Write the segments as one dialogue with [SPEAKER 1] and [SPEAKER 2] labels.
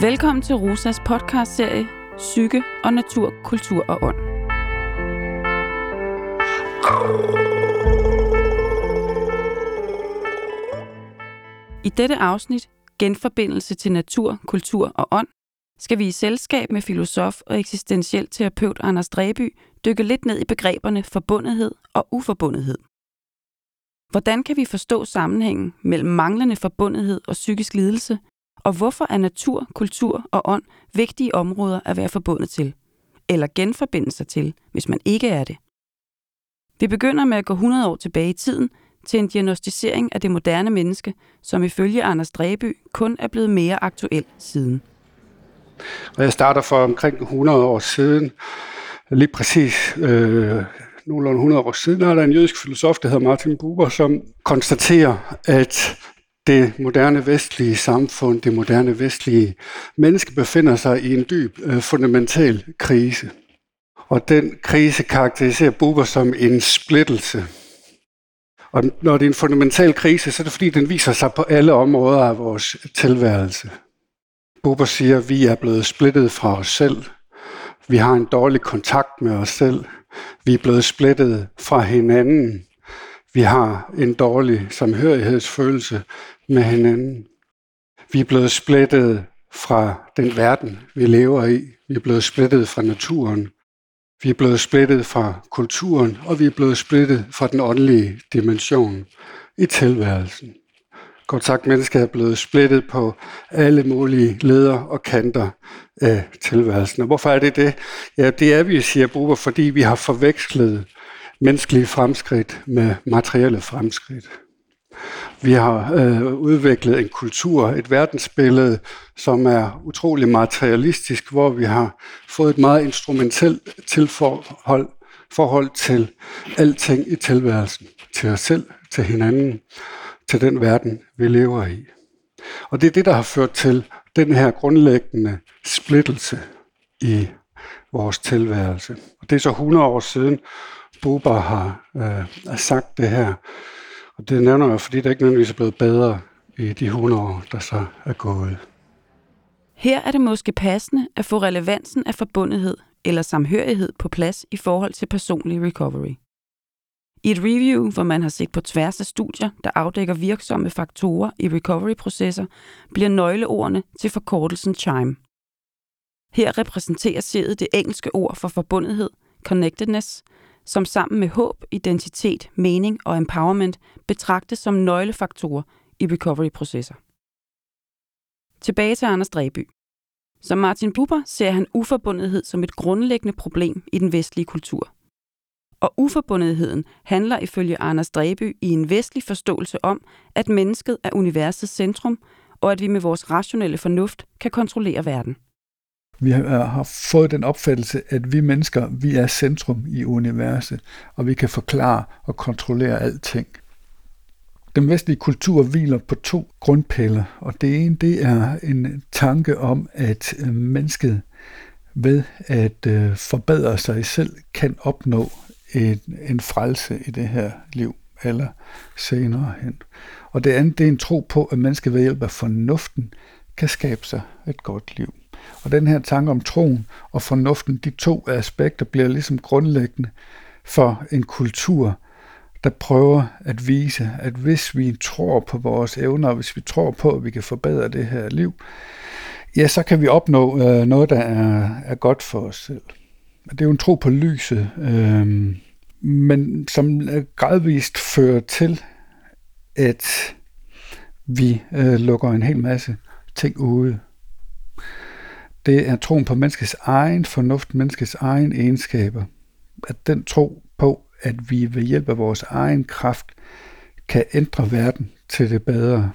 [SPEAKER 1] Velkommen til Rosas podcastserie Psyke og Natur, Kultur og Ånd. I dette afsnit, Genforbindelse til natur, kultur og ånd, skal vi i selskab med filosof og eksistentiel terapeut Anders Dræby dykke lidt ned i begreberne forbundethed og uforbundethed. Hvordan kan vi forstå sammenhængen mellem manglende forbundethed og psykisk lidelse, og hvorfor er natur, kultur og ånd vigtige områder at være forbundet til, eller genforbinde sig til, hvis man ikke er det? Vi begynder med at gå 100 år tilbage i tiden til en diagnostisering af det moderne menneske, som ifølge Anders Dreby kun er blevet mere aktuel siden.
[SPEAKER 2] Og jeg starter for omkring 100 år siden, lige præcis øh, nogenlunde 100 år siden, er der en jødisk filosof, der hedder Martin Buber, som konstaterer, at det moderne vestlige samfund, det moderne vestlige menneske befinder sig i en dyb øh, fundamental krise. Og den krise karakteriserer Buber som en splittelse. Og når det er en fundamental krise, så er det fordi, den viser sig på alle områder af vores tilværelse. Buber siger, at vi er blevet splittet fra os selv. Vi har en dårlig kontakt med os selv. Vi er blevet splittet fra hinanden. Vi har en dårlig samhørighedsfølelse med hinanden. Vi er blevet splittet fra den verden, vi lever i. Vi er blevet splittet fra naturen. Vi er blevet splittet fra kulturen, og vi er blevet splittet fra den åndelige dimension i tilværelsen. Godt sagt, mennesket er blevet splittet på alle mulige leder og kanter af tilværelsen. Og hvorfor er det det? Ja, det er vi, siger Buber, fordi vi har forvekslet menneskelige fremskridt med materielle fremskridt. Vi har øh, udviklet en kultur, et verdensbillede, som er utrolig materialistisk, hvor vi har fået et meget instrumentelt tilforhold forhold til alting i tilværelsen, til os selv, til hinanden, til den verden, vi lever i. Og det er det, der har ført til den her grundlæggende splittelse i vores tilværelse. Og det er så 100 år siden, Buber har øh, sagt det her. Og det nævner jeg, fordi det ikke nødvendigvis er blevet bedre i de 100 år, der så er gået.
[SPEAKER 1] Her er det måske passende at få relevansen af forbundethed eller samhørighed på plads i forhold til personlig recovery. I et review, hvor man har set på tværs af studier, der afdækker virksomme faktorer i recovery-processer, bliver nøgleordene til forkortelsen CHIME. Her repræsenterer sædet det engelske ord for forbundethed, connectedness, som sammen med håb, identitet, mening og empowerment betragtes som nøglefaktorer i recovery-processer. Tilbage til Anders Dreby. Som Martin Buber ser han uforbundethed som et grundlæggende problem i den vestlige kultur. Og uforbundetheden handler ifølge Anders Dreby i en vestlig forståelse om, at mennesket er universets centrum, og at vi med vores rationelle fornuft kan kontrollere verden.
[SPEAKER 3] Vi øh, har fået den opfattelse, at vi mennesker, vi er centrum i universet, og vi kan forklare og kontrollere alting. Den vestlige kultur hviler på to grundpiller, og det ene det er en tanke om, at øh, mennesket ved at øh, forbedre sig selv kan opnå en, en frelse i det her liv, eller senere hen. Og det andet det er en tro på, at mennesket ved hjælp af fornuften kan skabe sig et godt liv. Og den her tanke om troen og fornuften, de to aspekter bliver ligesom grundlæggende for en kultur, der prøver at vise, at hvis vi tror på vores evner, og hvis vi tror på, at vi kan forbedre det her liv, ja, så kan vi opnå øh, noget, der er, er godt for os selv. Det er jo en tro på lyset, øh, men som gradvist fører til, at vi øh, lukker en hel masse ting ude det er troen på menneskets egen fornuft, menneskets egen egenskaber. At den tro på, at vi ved hjælp af vores egen kraft kan ændre verden til det bedre.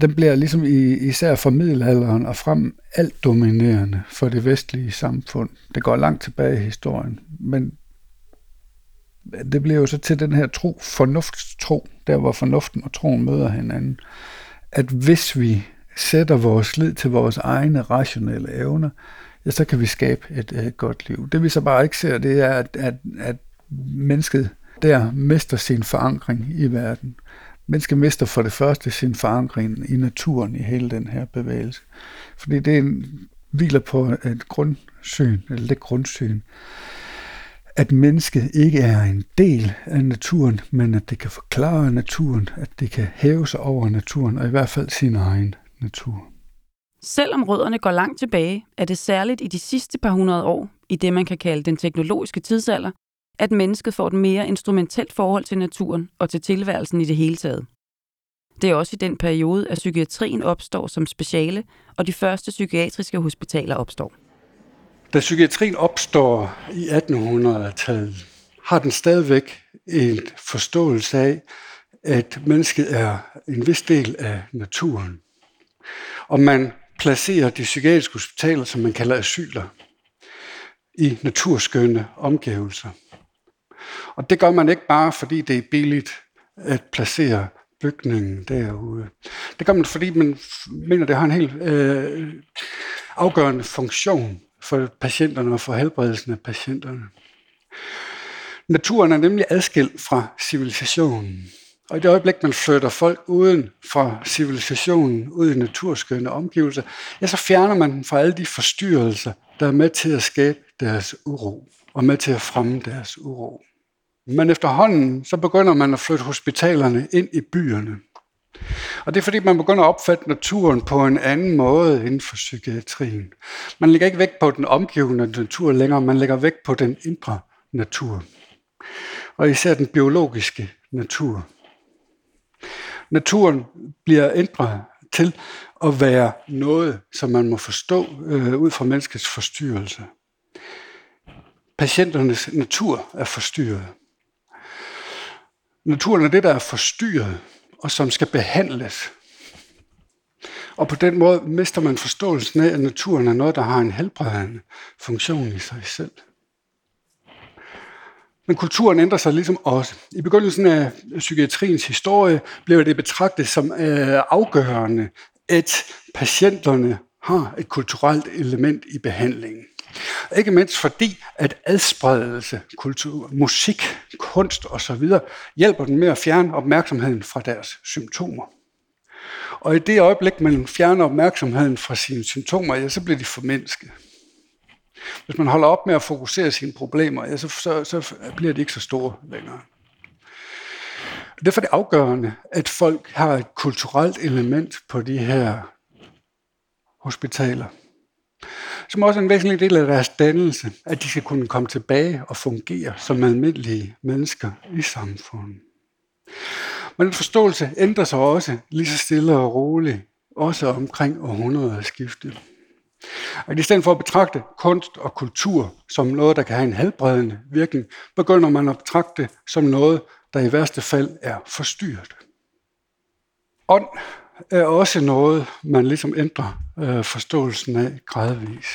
[SPEAKER 3] Den bliver ligesom i, især fra middelalderen og frem alt dominerende for det vestlige samfund. Det går langt tilbage i historien, men det bliver jo så til den her tro, fornuftstro, der hvor fornuften og troen møder hinanden. At hvis vi sætter vores lid til vores egne rationelle evner, ja, så kan vi skabe et, øh, godt liv. Det vi så bare ikke ser, det er, at, at, at mennesket der mister sin forankring i verden. Mennesket mister for det første sin forankring i naturen i hele den her bevægelse. Fordi det er en, hviler på et grundsyn, eller det grundsyn, at mennesket ikke er en del af naturen, men at det kan forklare naturen, at det kan hæve sig over naturen, og i hvert fald sin egen natur.
[SPEAKER 1] Selvom rødderne går langt tilbage, er det særligt i de sidste par hundrede år, i det man kan kalde den teknologiske tidsalder, at mennesket får et mere instrumentelt forhold til naturen og til tilværelsen i det hele taget. Det er også i den periode, at psykiatrien opstår som speciale, og de første psykiatriske hospitaler opstår.
[SPEAKER 2] Da psykiatrien opstår i 1800-tallet, har den stadigvæk en forståelse af, at mennesket er en vis del af naturen. Og man placerer de psykiatriske hospitaler, som man kalder asyler, i naturskønne omgivelser. Og det gør man ikke bare, fordi det er billigt at placere bygningen derude. Det gør man, fordi man mener, det har en helt øh, afgørende funktion for patienterne og for helbredelsen af patienterne. Naturen er nemlig adskilt fra civilisationen. Og i det øjeblik, man flytter folk uden fra civilisationen, ud i naturskønne omgivelser, ja, så fjerner man dem fra alle de forstyrrelser, der er med til at skabe deres uro, og med til at fremme deres uro. Men efterhånden, så begynder man at flytte hospitalerne ind i byerne. Og det er fordi, man begynder at opfatte naturen på en anden måde inden for psykiatrien. Man lægger ikke vægt på den omgivende natur længere, man lægger vægt på den indre natur. Og især den biologiske natur. Naturen bliver ændret til at være noget, som man må forstå øh, ud fra menneskets forstyrrelse. Patienternes natur er forstyrret. Naturen er det, der er forstyrret, og som skal behandles. Og på den måde mister man forståelsen af, at naturen er noget, der har en helbredende funktion i sig selv. Men kulturen ændrer sig ligesom også. I begyndelsen af psykiatriens historie blev det betragtet som øh, afgørende, at patienterne har et kulturelt element i behandlingen. Ikke mindst fordi, at adspredelse, kultur, musik, kunst osv. hjælper dem med at fjerne opmærksomheden fra deres symptomer. Og i det øjeblik, man fjerner opmærksomheden fra sine symptomer, ja, så bliver de formindsket. Hvis man holder op med at fokusere sine problemer, ja, så, så, så bliver de ikke så store længere. Derfor er det afgørende, at folk har et kulturelt element på de her hospitaler som også er en væsentlig del af deres dannelse, at de skal kunne komme tilbage og fungere som almindelige mennesker i samfundet. Men den forståelse ændrer sig også lige så stille og roligt, også omkring århundredeskiftet. At i stedet for at betragte kunst og kultur som noget, der kan have en helbredende virkning, begynder man at betragte det som noget, der i værste fald er forstyrret. Ånd er også noget, man ligesom ændrer øh, forståelsen af gradvis.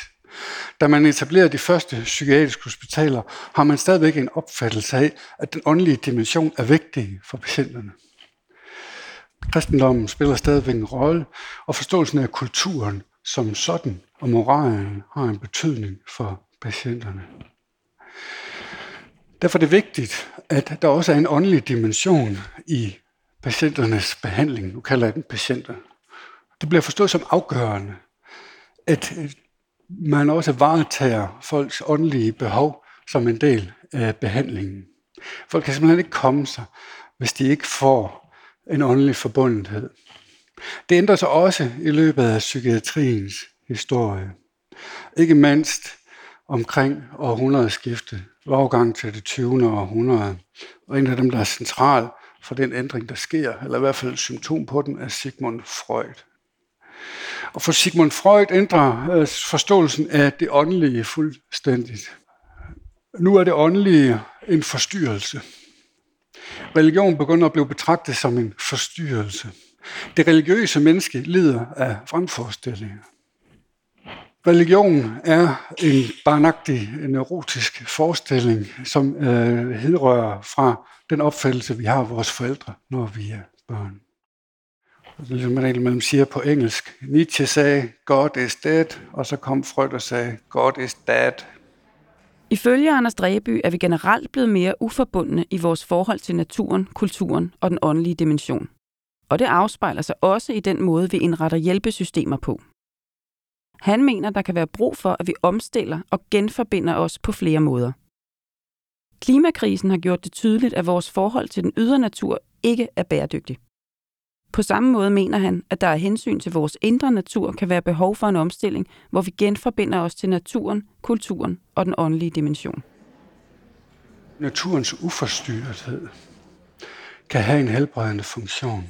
[SPEAKER 2] Da man etablerede de første psykiatriske hospitaler, har man stadigvæk en opfattelse af, at den åndelige dimension er vigtig for patienterne. Kristendommen spiller stadigvæk en rolle, og forståelsen af kulturen som sådan og moralen har en betydning for patienterne. Derfor er det vigtigt, at der også er en åndelig dimension i patienternes behandling. Nu kalder jeg den patienter. Det bliver forstået som afgørende, at man også varetager folks åndelige behov som en del af behandlingen. Folk kan simpelthen ikke komme sig, hvis de ikke får en åndelig forbundethed. Det ændrer sig også i løbet af psykiatriens historie. Ikke mindst omkring århundredeskiftet, overgang til det 20. århundrede. Og en af dem, der er central for den ændring, der sker, eller i hvert fald et symptom på den, er Sigmund Freud. Og for Sigmund Freud ændrer øh, forståelsen af det åndelige fuldstændigt. Nu er det åndelige en forstyrrelse. Religion begynder at blive betragtet som en forstyrrelse. Det religiøse menneske lider af fremforestillinger. Religion er en barnagtig, en erotisk forestilling, som øh, hedrører fra den opfattelse, vi har af vores forældre, når vi er børn. Det er ligesom man mellem siger på engelsk. Nietzsche sagde, God is dead, og så kom Freud og sagde, God is dead.
[SPEAKER 1] Ifølge Anders Dreby er vi generelt blevet mere uforbundne i vores forhold til naturen, kulturen og den åndelige dimension. Og det afspejler sig også i den måde, vi indretter hjælpesystemer på. Han mener, der kan være brug for, at vi omstiller og genforbinder os på flere måder. Klimakrisen har gjort det tydeligt, at vores forhold til den ydre natur ikke er bæredygtig. På samme måde mener han, at der er hensyn til vores indre natur kan være behov for en omstilling, hvor vi genforbinder os til naturen, kulturen og den åndelige dimension.
[SPEAKER 2] Naturens uforstyrrethed kan have en helbredende funktion.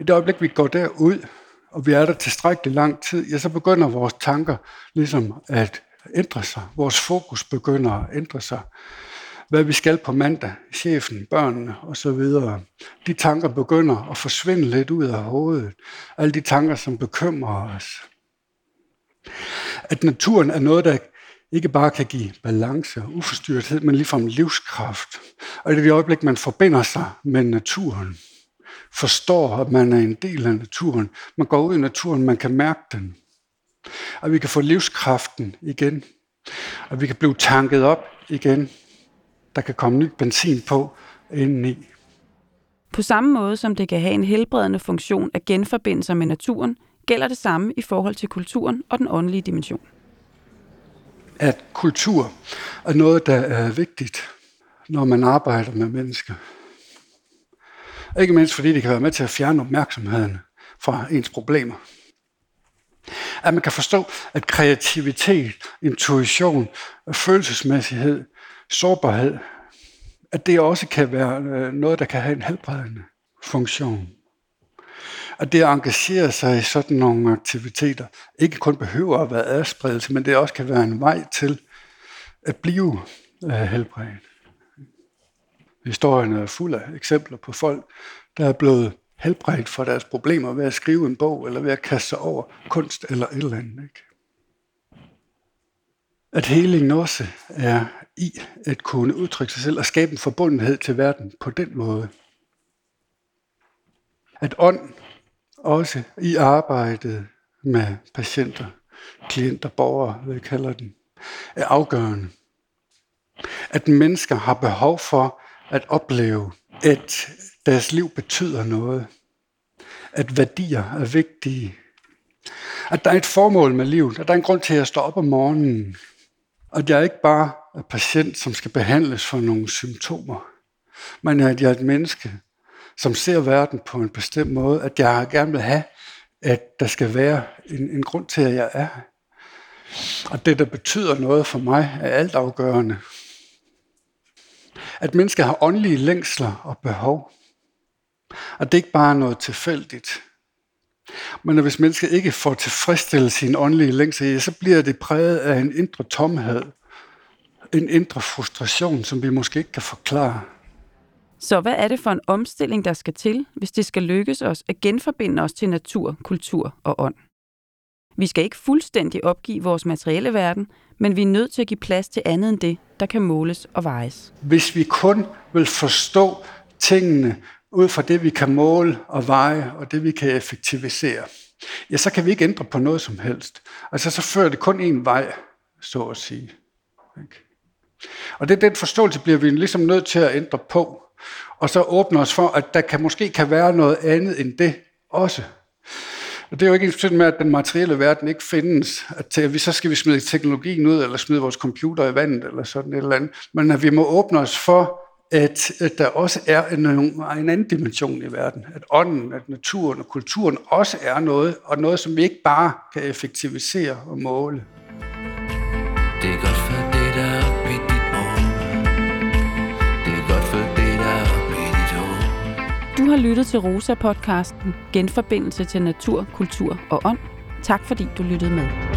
[SPEAKER 2] I det øjeblik, vi går derud, og vi er der tilstrækkeligt lang tid, ja, så begynder vores tanker ligesom at ændre sig. Vores fokus begynder at ændre sig hvad vi skal på mandag, chefen, børnene osv. De tanker begynder at forsvinde lidt ud af hovedet. Alle de tanker, som bekymrer os. At naturen er noget, der ikke bare kan give balance og uforstyrrethed, men ligefrem livskraft. Og i det øjeblik, man forbinder sig med naturen, forstår, at man er en del af naturen, man går ud i naturen, man kan mærke den. Og vi kan få livskraften igen. Og vi kan blive tanket op igen der kan komme ny benzin på indeni.
[SPEAKER 1] På samme måde som det kan have en helbredende funktion at genforbinde sig med naturen, gælder det samme i forhold til kulturen og den åndelige dimension.
[SPEAKER 2] At kultur er noget, der er vigtigt, når man arbejder med mennesker. Ikke mindst fordi det kan være med til at fjerne opmærksomheden fra ens problemer. At man kan forstå, at kreativitet, intuition følelsesmæssighed sårbarhed, at det også kan være øh, noget, der kan have en helbredende funktion. At det at engagere sig i sådan nogle aktiviteter ikke kun behøver at være adspredelse, men det også kan være en vej til at blive øh, helbredt. Historien er fuld af eksempler på folk, der er blevet helbredt for deres problemer ved at skrive en bog, eller ved at kaste sig over kunst eller et eller andet. Ikke? At helingen også er i at kunne udtrykke sig selv og skabe en forbundenhed til verden på den måde. At ånd også i arbejdet med patienter, klienter, borgere, hvad jeg kalder den, er afgørende. At mennesker har behov for at opleve, at deres liv betyder noget. At værdier er vigtige. At der er et formål med livet. At der er en grund til at stå op om morgenen. Og jeg ikke bare er patient, som skal behandles for nogle symptomer, men at jeg er et menneske, som ser verden på en bestemt måde, at jeg gerne vil have, at der skal være en, en grund til, at jeg er her. Og det, der betyder noget for mig, er altafgørende. At mennesker har åndelige længsler og behov. Og det er ikke bare noget tilfældigt. Men hvis mennesket ikke får tilfredsstillet sin åndelige længsler, så bliver det præget af en indre tomhed, en indre frustration, som vi måske ikke kan forklare.
[SPEAKER 1] Så hvad er det for en omstilling, der skal til, hvis det skal lykkes os at genforbinde os til natur, kultur og ånd? Vi skal ikke fuldstændig opgive vores materielle verden, men vi er nødt til at give plads til andet end det, der kan måles og vejes.
[SPEAKER 2] Hvis vi kun vil forstå tingene ud fra det, vi kan måle og veje, og det, vi kan effektivisere, ja, så kan vi ikke ændre på noget som helst. Altså, så fører det kun én vej, så at sige. Og det, den forståelse bliver vi ligesom nødt til at ændre på, og så åbne os for, at der kan, måske kan være noget andet end det også. Og det er jo ikke en med, at den materielle verden ikke findes, at vi, så skal vi smide teknologien ud, eller smide vores computer i vandet, eller sådan et eller andet. Men at vi må åbne os for, at, at der også er en, en anden dimension i verden. At ånden, at naturen og kulturen også er noget, og noget, som vi ikke bare kan effektivisere og måle. Det er godt
[SPEAKER 1] har lyttet til Rosa-podcasten Genforbindelse til natur, kultur og ånd. Tak fordi du lyttede med.